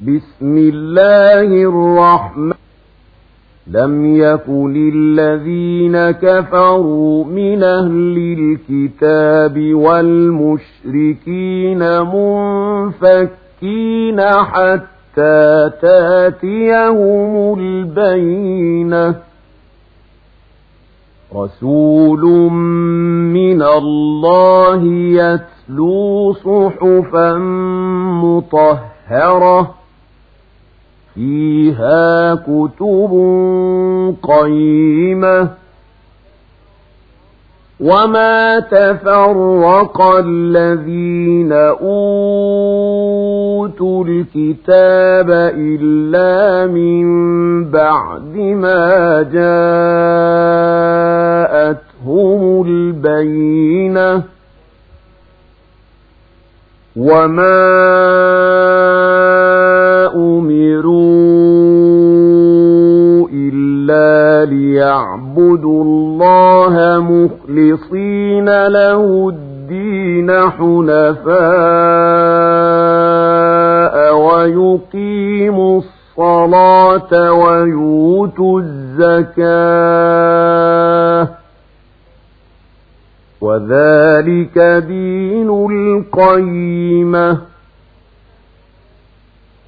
بسم الله الرحمن لم يكن الذين كفروا من أهل الكتاب والمشركين منفكين حتى تأتيهم البينة. رسول من الله يتلو صحفا مطهرة فيها كتب قيمة وما تفرق الذين أوتوا الكتاب إلا من بعد ما جاءتهم البينة وما ليعبدوا الله مخلصين له الدين حنفاء ويقيموا الصلاة ويؤتوا الزكاة. وذلك دين القيمة.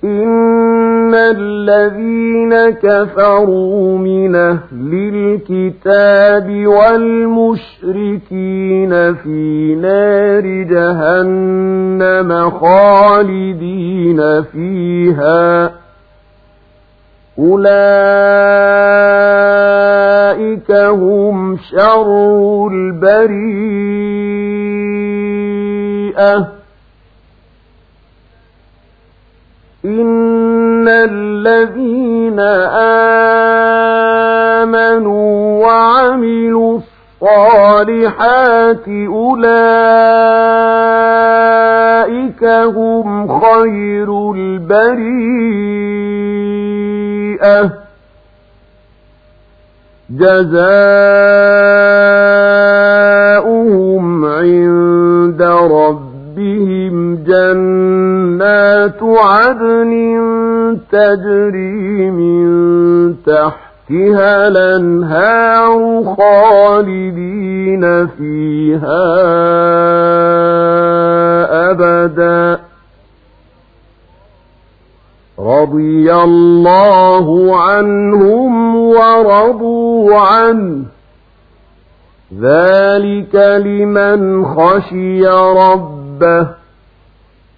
إن الذين كفروا من أهل الكتاب والمشركين في نار جهنم خالدين فيها. أولئك هم شر البريئة. إن الذين آمنوا وعملوا الصالحات أولئك هم خير البريئة جزاؤهم عند ربهم جنات عدن تجري من تحتها الأنهار خالدين فيها أبدا. رضي الله عنهم ورضوا عنه. ذلك لمن خشي ربه.